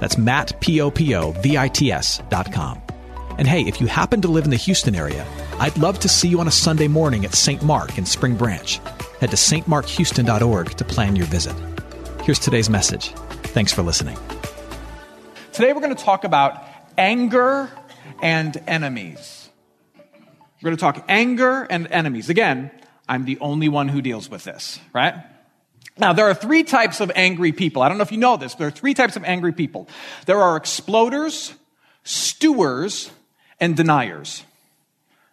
That's Matt, P-O-P-O-V-I-T-S dot com. And hey, if you happen to live in the Houston area, I'd love to see you on a Sunday morning at St. Mark in Spring Branch. Head to stmarkhouston.org to plan your visit. Here's today's message. Thanks for listening. Today we're going to talk about anger and enemies. We're going to talk anger and enemies. Again, I'm the only one who deals with this, right? Now, there are three types of angry people. I don't know if you know this, but there are three types of angry people. There are exploders, stewers, and deniers.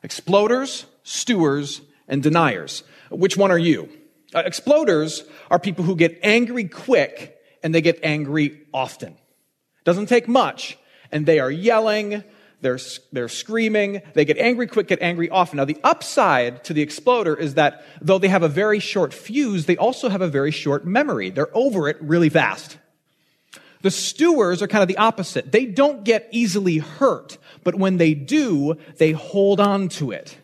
Exploders, stewers, and deniers. Which one are you? Uh, exploders are people who get angry quick and they get angry often. Doesn't take much, and they are yelling, they're, they're screaming. They get angry quick, get angry often. Now, the upside to the exploder is that though they have a very short fuse, they also have a very short memory. They're over it really fast. The stewers are kind of the opposite. They don't get easily hurt, but when they do, they hold on to it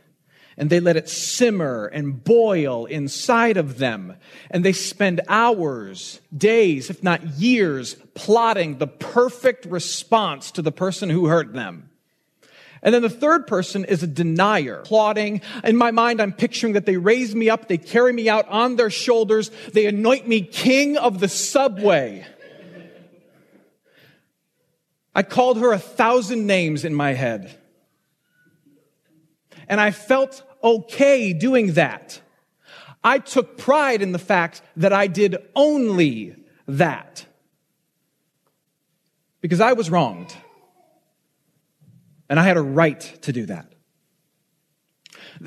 and they let it simmer and boil inside of them. And they spend hours, days, if not years, plotting the perfect response to the person who hurt them. And then the third person is a denier, plotting. In my mind, I'm picturing that they raise me up, they carry me out on their shoulders, they anoint me king of the subway. I called her a thousand names in my head. And I felt okay doing that. I took pride in the fact that I did only that. Because I was wronged. And I had a right to do that.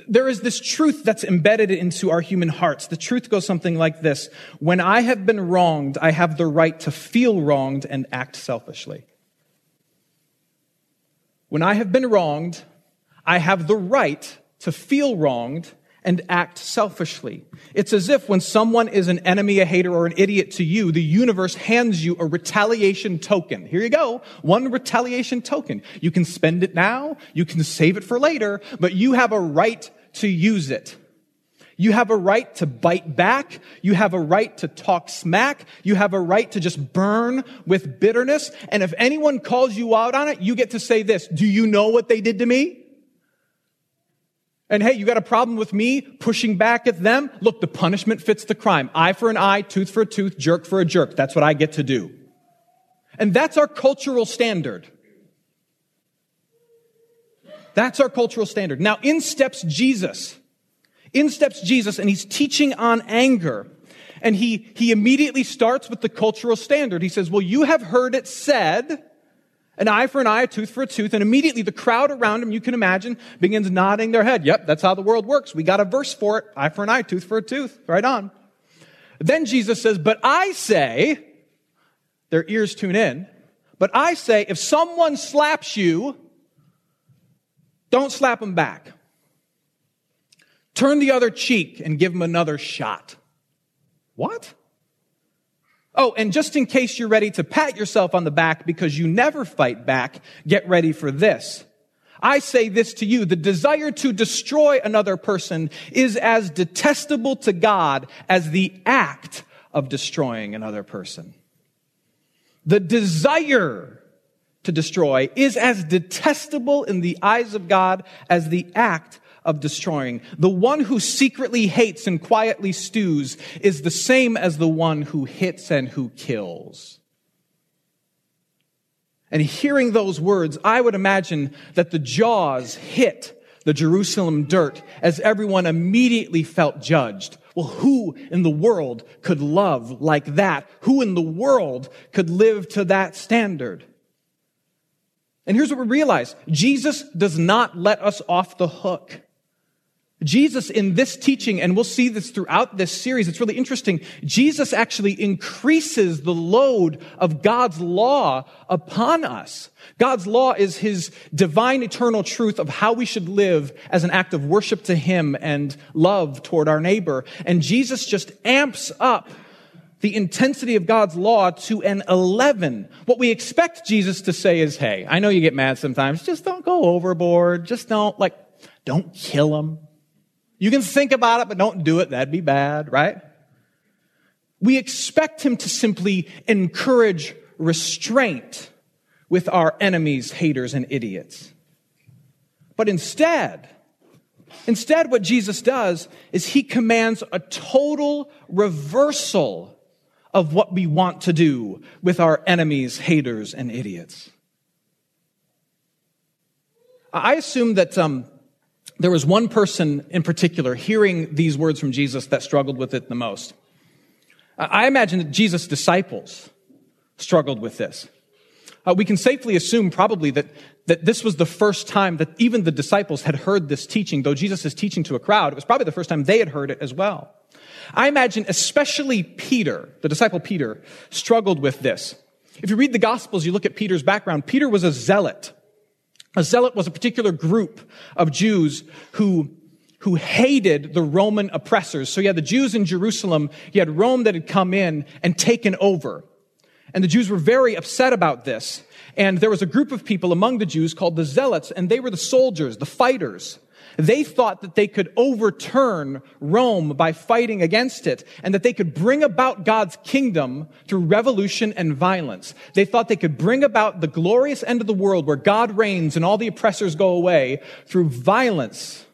There is this truth that's embedded into our human hearts. The truth goes something like this. When I have been wronged, I have the right to feel wronged and act selfishly. When I have been wronged, I have the right to feel wronged and act selfishly. It's as if when someone is an enemy, a hater, or an idiot to you, the universe hands you a retaliation token. Here you go. One retaliation token. You can spend it now. You can save it for later, but you have a right to use it. You have a right to bite back. You have a right to talk smack. You have a right to just burn with bitterness. And if anyone calls you out on it, you get to say this. Do you know what they did to me? And hey, you got a problem with me pushing back at them? Look, the punishment fits the crime. Eye for an eye, tooth for a tooth, jerk for a jerk. That's what I get to do. And that's our cultural standard. That's our cultural standard. Now, in steps Jesus. In steps Jesus, and he's teaching on anger. And he, he immediately starts with the cultural standard. He says, well, you have heard it said, an eye for an eye, a tooth for a tooth, and immediately the crowd around him, you can imagine, begins nodding their head. Yep, that's how the world works. We got a verse for it. Eye for an eye, tooth for a tooth. Right on. Then Jesus says, but I say, their ears tune in, but I say, if someone slaps you, don't slap them back. Turn the other cheek and give them another shot. What? Oh, and just in case you're ready to pat yourself on the back because you never fight back, get ready for this. I say this to you, the desire to destroy another person is as detestable to God as the act of destroying another person. The desire to destroy is as detestable in the eyes of God as the act of destroying. The one who secretly hates and quietly stews is the same as the one who hits and who kills. And hearing those words, I would imagine that the jaws hit the Jerusalem dirt as everyone immediately felt judged. Well, who in the world could love like that? Who in the world could live to that standard? And here's what we realize. Jesus does not let us off the hook. Jesus in this teaching, and we'll see this throughout this series, it's really interesting. Jesus actually increases the load of God's law upon us. God's law is his divine eternal truth of how we should live as an act of worship to him and love toward our neighbor. And Jesus just amps up the intensity of God's law to an 11. What we expect Jesus to say is, hey, I know you get mad sometimes. Just don't go overboard. Just don't, like, don't kill them. You can think about it, but don't do it. That'd be bad, right? We expect him to simply encourage restraint with our enemies, haters, and idiots. But instead, instead, what Jesus does is he commands a total reversal of what we want to do with our enemies, haters, and idiots. I assume that um, there was one person in particular hearing these words from Jesus that struggled with it the most. I imagine that Jesus' disciples struggled with this. Uh, we can safely assume probably that, that this was the first time that even the disciples had heard this teaching. Though Jesus is teaching to a crowd, it was probably the first time they had heard it as well. I imagine especially Peter, the disciple Peter, struggled with this. If you read the Gospels, you look at Peter's background. Peter was a zealot. A zealot was a particular group of Jews who, who hated the Roman oppressors. So you had the Jews in Jerusalem, you had Rome that had come in and taken over. And the Jews were very upset about this. And there was a group of people among the Jews called the Zealots, and they were the soldiers, the fighters. They thought that they could overturn Rome by fighting against it and that they could bring about God's kingdom through revolution and violence. They thought they could bring about the glorious end of the world where God reigns and all the oppressors go away through violence.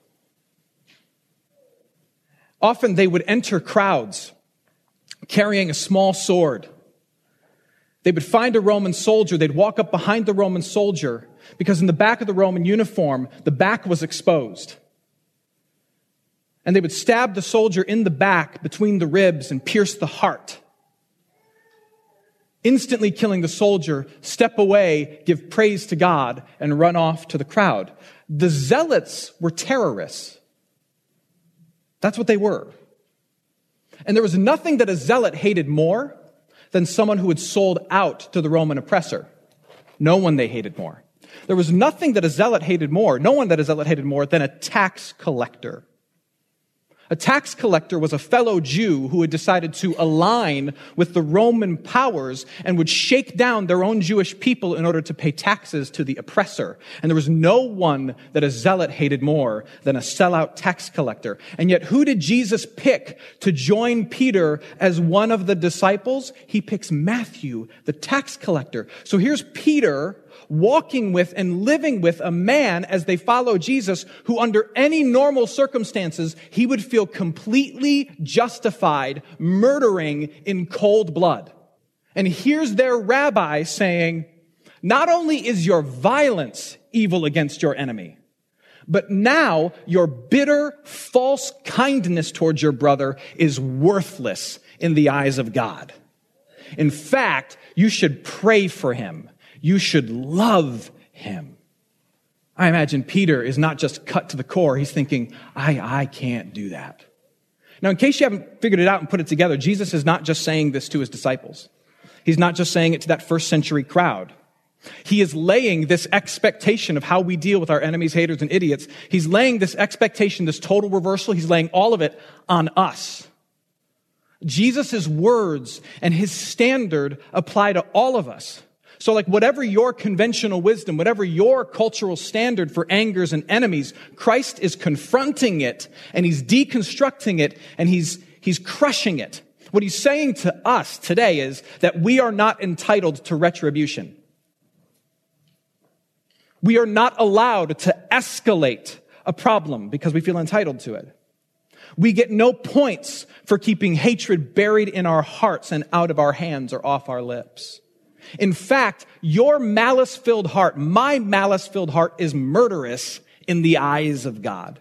Often they would enter crowds carrying a small sword. They would find a Roman soldier. They'd walk up behind the Roman soldier because in the back of the Roman uniform, the back was exposed. And they would stab the soldier in the back between the ribs and pierce the heart. Instantly killing the soldier, step away, give praise to God, and run off to the crowd. The zealots were terrorists. That's what they were. And there was nothing that a zealot hated more than someone who had sold out to the Roman oppressor. No one they hated more. There was nothing that a zealot hated more, no one that a zealot hated more than a tax collector. A tax collector was a fellow Jew who had decided to align with the Roman powers and would shake down their own Jewish people in order to pay taxes to the oppressor. And there was no one that a zealot hated more than a sellout tax collector. And yet, who did Jesus pick to join Peter as one of the disciples? He picks Matthew, the tax collector. So here's Peter walking with and living with a man as they follow Jesus who under any normal circumstances, he would feel completely justified murdering in cold blood. And here's their rabbi saying, not only is your violence evil against your enemy, but now your bitter, false kindness towards your brother is worthless in the eyes of God. In fact, you should pray for him you should love him. I imagine Peter is not just cut to the core. He's thinking, I, I can't do that. Now, in case you haven't figured it out and put it together, Jesus is not just saying this to his disciples. He's not just saying it to that first century crowd. He is laying this expectation of how we deal with our enemies, haters, and idiots. He's laying this expectation, this total reversal. He's laying all of it on us. Jesus' words and his standard apply to all of us. So like whatever your conventional wisdom, whatever your cultural standard for angers and enemies, Christ is confronting it and he's deconstructing it and he's, he's crushing it. What he's saying to us today is that we are not entitled to retribution. We are not allowed to escalate a problem because we feel entitled to it. We get no points for keeping hatred buried in our hearts and out of our hands or off our lips. In fact, your malice filled heart, my malice filled heart is murderous in the eyes of God.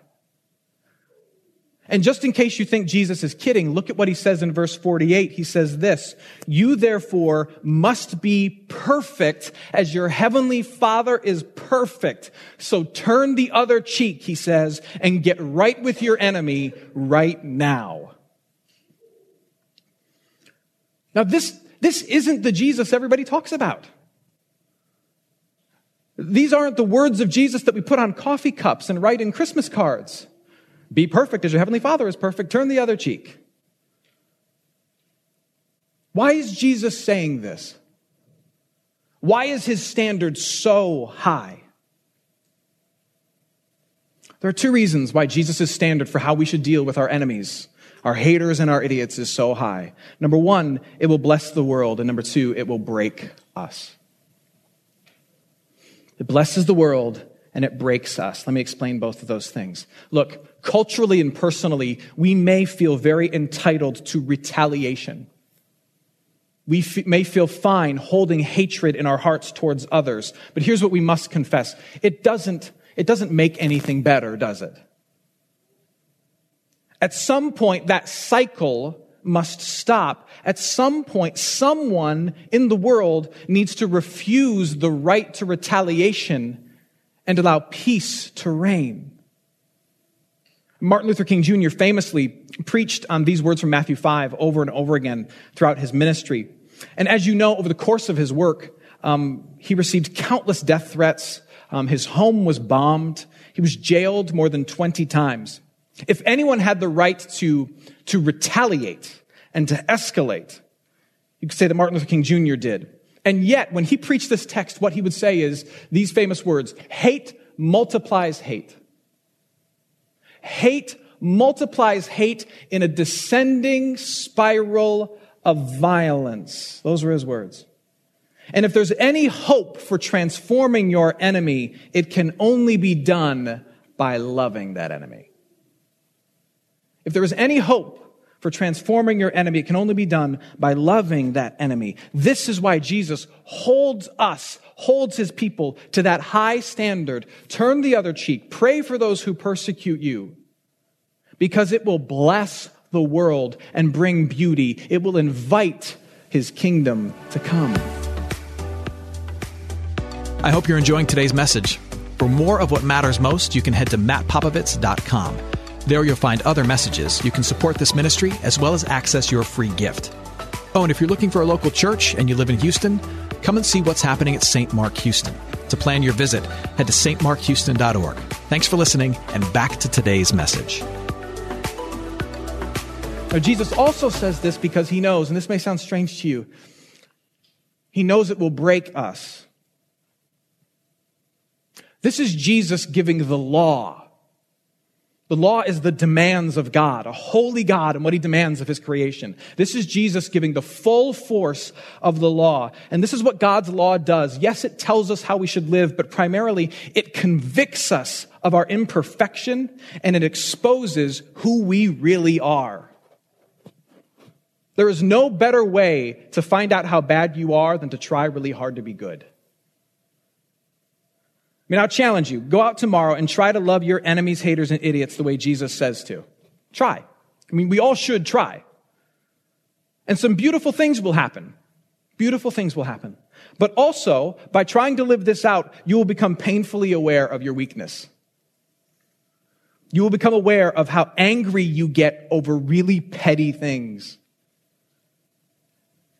And just in case you think Jesus is kidding, look at what he says in verse 48. He says this, you therefore must be perfect as your heavenly father is perfect. So turn the other cheek, he says, and get right with your enemy right now. Now this, this isn't the Jesus everybody talks about. These aren't the words of Jesus that we put on coffee cups and write in Christmas cards. Be perfect as your heavenly Father is perfect. Turn the other cheek. Why is Jesus saying this? Why is his standard so high? There are two reasons why Jesus' standard for how we should deal with our enemies, our haters, and our idiots is so high. Number one, it will bless the world. And number two, it will break us. It blesses the world and it breaks us. Let me explain both of those things. Look, culturally and personally, we may feel very entitled to retaliation. We f- may feel fine holding hatred in our hearts towards others. But here's what we must confess. It doesn't, it doesn't make anything better, does it? At some point, that cycle must stop. At some point, someone in the world needs to refuse the right to retaliation and allow peace to reign. Martin Luther King Jr. famously preached on these words from Matthew 5 over and over again throughout his ministry. And as you know, over the course of his work, um, he received countless death threats. Um, his home was bombed. He was jailed more than 20 times. If anyone had the right to, to retaliate and to escalate, you could say that Martin Luther King Jr. did. And yet, when he preached this text, what he would say is these famous words hate multiplies hate. Hate multiplies hate in a descending spiral of violence. Those were his words. And if there's any hope for transforming your enemy, it can only be done by loving that enemy. If there is any hope for transforming your enemy. It can only be done by loving that enemy. This is why Jesus holds us, holds his people to that high standard. Turn the other cheek. Pray for those who persecute you because it will bless the world and bring beauty. It will invite his kingdom to come. I hope you're enjoying today's message. For more of what matters most, you can head to mattpopovits.com. There you'll find other messages. You can support this ministry as well as access your free gift. Oh, and if you're looking for a local church and you live in Houston, come and see what's happening at St. Mark Houston. To plan your visit, head to stmarkhouston.org. Thanks for listening, and back to today's message. Now, Jesus also says this because he knows, and this may sound strange to you, he knows it will break us. This is Jesus giving the law the law is the demands of God, a holy God and what he demands of his creation. This is Jesus giving the full force of the law. And this is what God's law does. Yes, it tells us how we should live, but primarily it convicts us of our imperfection and it exposes who we really are. There is no better way to find out how bad you are than to try really hard to be good. I mean, I'll challenge you. Go out tomorrow and try to love your enemies, haters, and idiots the way Jesus says to. Try. I mean, we all should try. And some beautiful things will happen. Beautiful things will happen. But also, by trying to live this out, you will become painfully aware of your weakness. You will become aware of how angry you get over really petty things.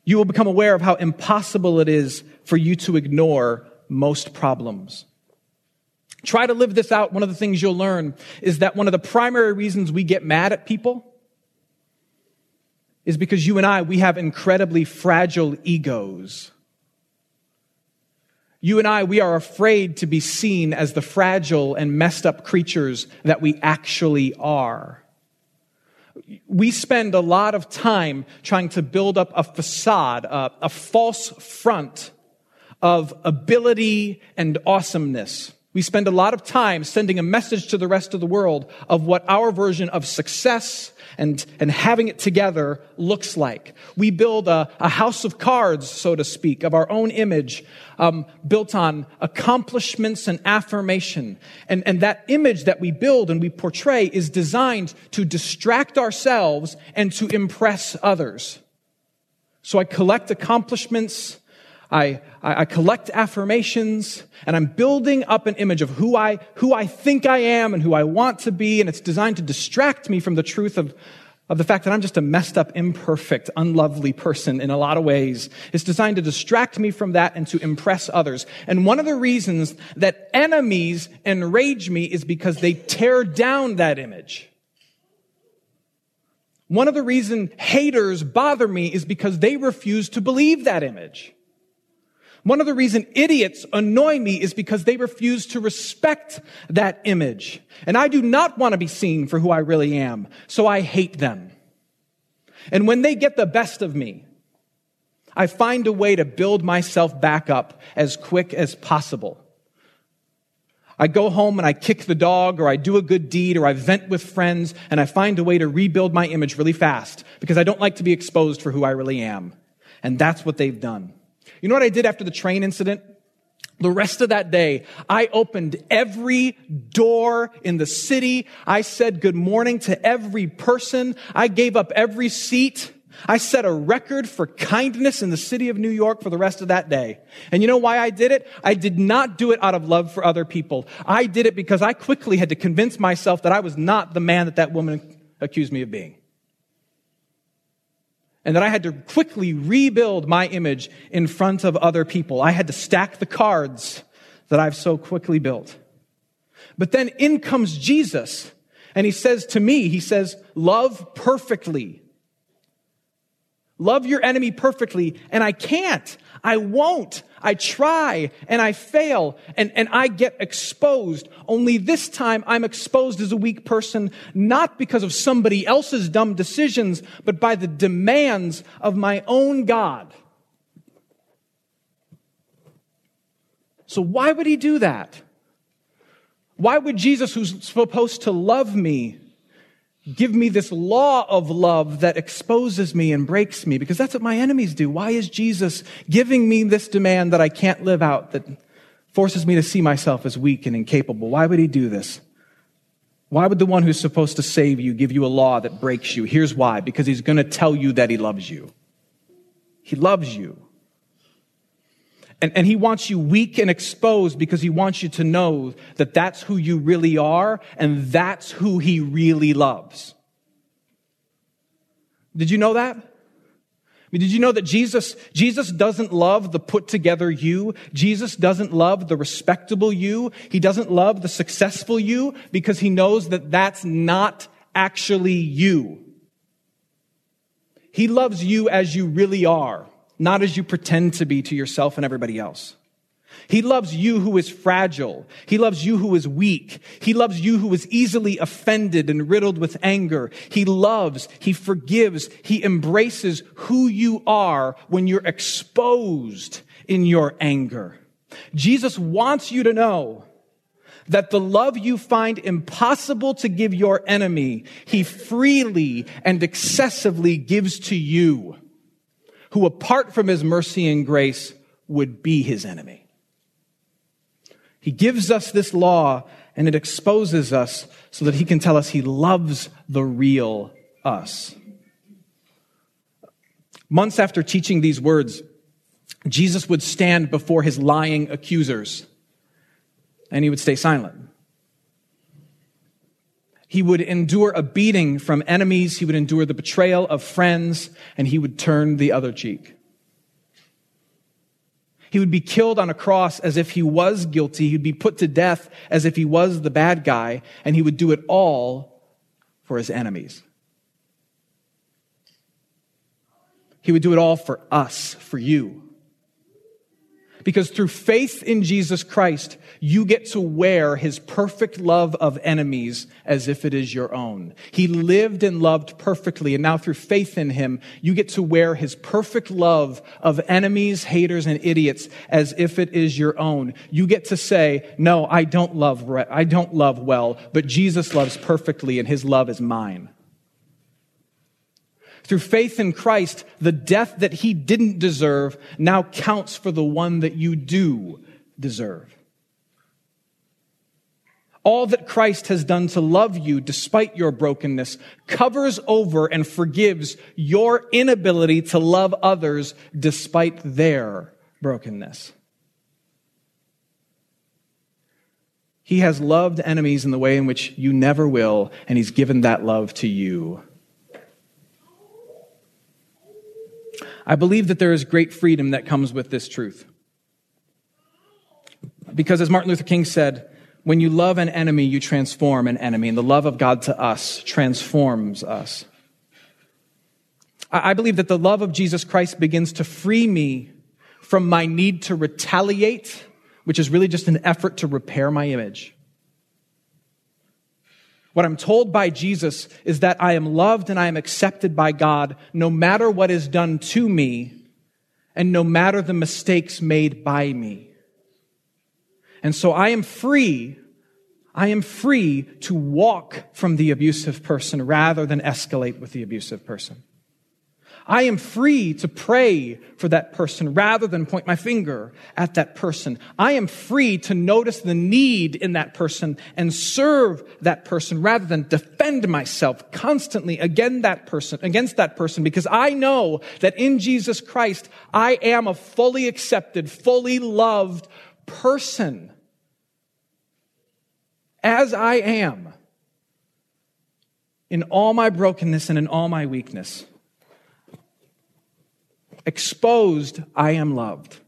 You will become aware of how impossible it is for you to ignore most problems. Try to live this out. One of the things you'll learn is that one of the primary reasons we get mad at people is because you and I, we have incredibly fragile egos. You and I, we are afraid to be seen as the fragile and messed up creatures that we actually are. We spend a lot of time trying to build up a facade, a, a false front of ability and awesomeness. We spend a lot of time sending a message to the rest of the world of what our version of success and, and having it together looks like. We build a, a house of cards, so to speak, of our own image, um, built on accomplishments and affirmation. And, and that image that we build and we portray is designed to distract ourselves and to impress others. So I collect accomplishments I, I, collect affirmations and I'm building up an image of who I, who I think I am and who I want to be. And it's designed to distract me from the truth of, of the fact that I'm just a messed up, imperfect, unlovely person in a lot of ways. It's designed to distract me from that and to impress others. And one of the reasons that enemies enrage me is because they tear down that image. One of the reasons haters bother me is because they refuse to believe that image. One of the reasons idiots annoy me is because they refuse to respect that image. And I do not want to be seen for who I really am, so I hate them. And when they get the best of me, I find a way to build myself back up as quick as possible. I go home and I kick the dog or I do a good deed or I vent with friends and I find a way to rebuild my image really fast because I don't like to be exposed for who I really am. And that's what they've done. You know what I did after the train incident? The rest of that day, I opened every door in the city. I said good morning to every person. I gave up every seat. I set a record for kindness in the city of New York for the rest of that day. And you know why I did it? I did not do it out of love for other people. I did it because I quickly had to convince myself that I was not the man that that woman accused me of being and that I had to quickly rebuild my image in front of other people. I had to stack the cards that I've so quickly built. But then in comes Jesus, and he says to me, he says, love perfectly. Love your enemy perfectly, and I can't. I won't. I try and I fail and, and I get exposed. Only this time I'm exposed as a weak person, not because of somebody else's dumb decisions, but by the demands of my own God. So why would he do that? Why would Jesus, who's supposed to love me, give me this law of love that exposes me and breaks me because that's what my enemies do. Why is Jesus giving me this demand that I can't live out that forces me to see myself as weak and incapable? Why would he do this? Why would the one who's supposed to save you give you a law that breaks you? Here's why. Because he's going to tell you that he loves you. He loves you. And, and he wants you weak and exposed because he wants you to know that that's who you really are and that's who he really loves. Did you know that? I mean, did you know that Jesus, Jesus doesn't love the put together you? Jesus doesn't love the respectable you. He doesn't love the successful you because he knows that that's not actually you. He loves you as you really are not as you pretend to be to yourself and everybody else. He loves you who is fragile. He loves you who is weak. He loves you who is easily offended and riddled with anger. He loves, he forgives, he embraces who you are when you're exposed in your anger. Jesus wants you to know that the love you find impossible to give your enemy, he freely and excessively gives to you who apart from his mercy and grace would be his enemy. He gives us this law and it exposes us so that he can tell us he loves the real us. Months after teaching these words, Jesus would stand before his lying accusers and he would stay silent. He would endure a beating from enemies. He would endure the betrayal of friends, and he would turn the other cheek. He would be killed on a cross as if he was guilty. He'd be put to death as if he was the bad guy, and he would do it all for his enemies. He would do it all for us, for you. Because through faith in Jesus Christ, you get to wear his perfect love of enemies as if it is your own. He lived and loved perfectly, and now through faith in him, you get to wear his perfect love of enemies, haters, and idiots as if it is your own. You get to say, no, I don't love, I don't love well, but Jesus loves perfectly, and his love is mine. Through faith in Christ, the death that he didn't deserve now counts for the one that you do deserve. All that Christ has done to love you despite your brokenness covers over and forgives your inability to love others despite their brokenness. He has loved enemies in the way in which you never will, and He's given that love to you. I believe that there is great freedom that comes with this truth. Because as Martin Luther King said, when you love an enemy, you transform an enemy, and the love of God to us transforms us. I believe that the love of Jesus Christ begins to free me from my need to retaliate, which is really just an effort to repair my image. What I'm told by Jesus is that I am loved and I am accepted by God no matter what is done to me and no matter the mistakes made by me. And so I am free. I am free to walk from the abusive person rather than escalate with the abusive person. I am free to pray for that person rather than point my finger at that person. I am free to notice the need in that person and serve that person rather than defend myself constantly against that person, against that person because I know that in Jesus Christ, I am a fully accepted, fully loved person. As I am in all my brokenness and in all my weakness exposed, I am loved.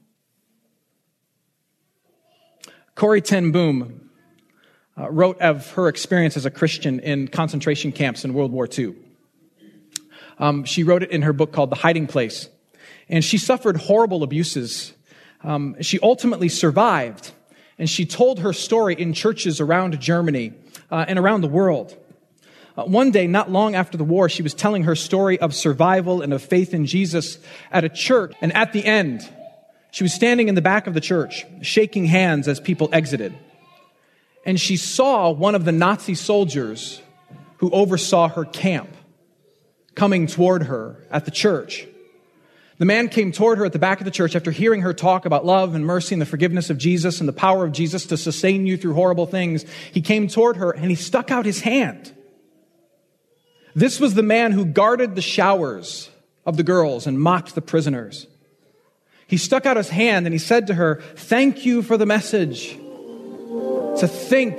Corrie ten Boom uh, wrote of her experience as a Christian in concentration camps in World War II. Um, she wrote it in her book called The Hiding Place. And she suffered horrible abuses. Um, she ultimately survived. And she told her story in churches around Germany uh, and around the world. Uh, one day, not long after the war, she was telling her story of survival and of faith in Jesus at a church. And at the end, she was standing in the back of the church, shaking hands as people exited. And she saw one of the Nazi soldiers who oversaw her camp coming toward her at the church. The man came toward her at the back of the church after hearing her talk about love and mercy and the forgiveness of Jesus and the power of Jesus to sustain you through horrible things. He came toward her and he stuck out his hand this was the man who guarded the showers of the girls and mocked the prisoners. He stuck out his hand and he said to her, Thank you for the message. To think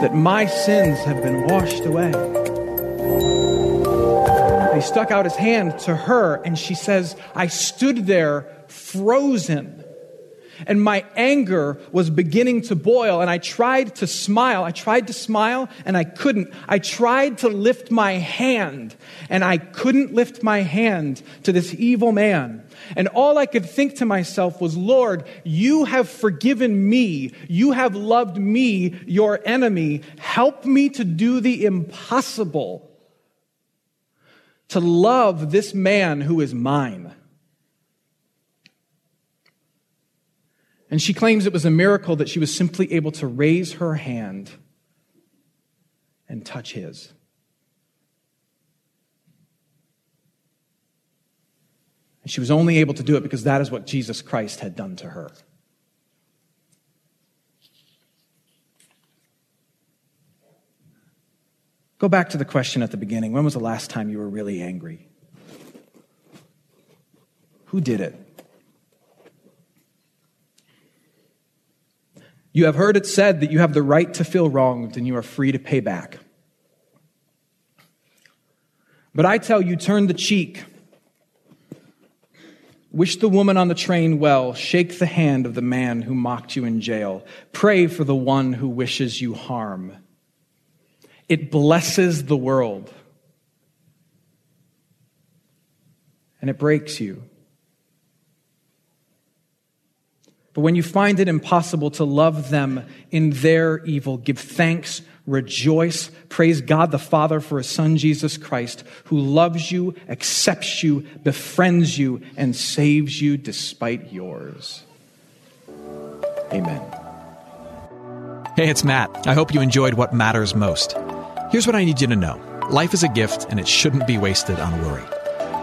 that my sins have been washed away. he stuck out his hand to her and she says, I stood there frozen and my anger was beginning to boil and I tried to smile. I tried to smile and I couldn't. I tried to lift my hand and I couldn't lift my hand to this evil man. And all I could think to myself was, Lord, you have forgiven me. You have loved me, your enemy. Help me to do the impossible. To love this man who is mine. And she claims it was a miracle that she was simply able to raise her hand and touch his. And she was only able to do it because that is what Jesus Christ had done to her. Go back to the question at the beginning. When was the last time you were really angry? Who did it? You have heard it said that you have the right to feel wronged and you are free to pay back. But I tell you, turn the cheek. Wish the woman on the train well. Shake the hand of the man who mocked you in jail. Pray for the one who wishes you harm. It blesses the world. And it breaks you. But when you find it impossible to love them in their evil, give thanks, rejoice, praise God the Father for his Son Jesus Christ, who loves you, accepts you, befriends you, and saves you despite yours. Amen. Hey, it's Matt. I hope you enjoyed what matters most. Here's what I need you to know life is a gift, and it shouldn't be wasted on worry.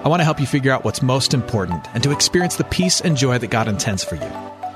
I want to help you figure out what's most important and to experience the peace and joy that God intends for you.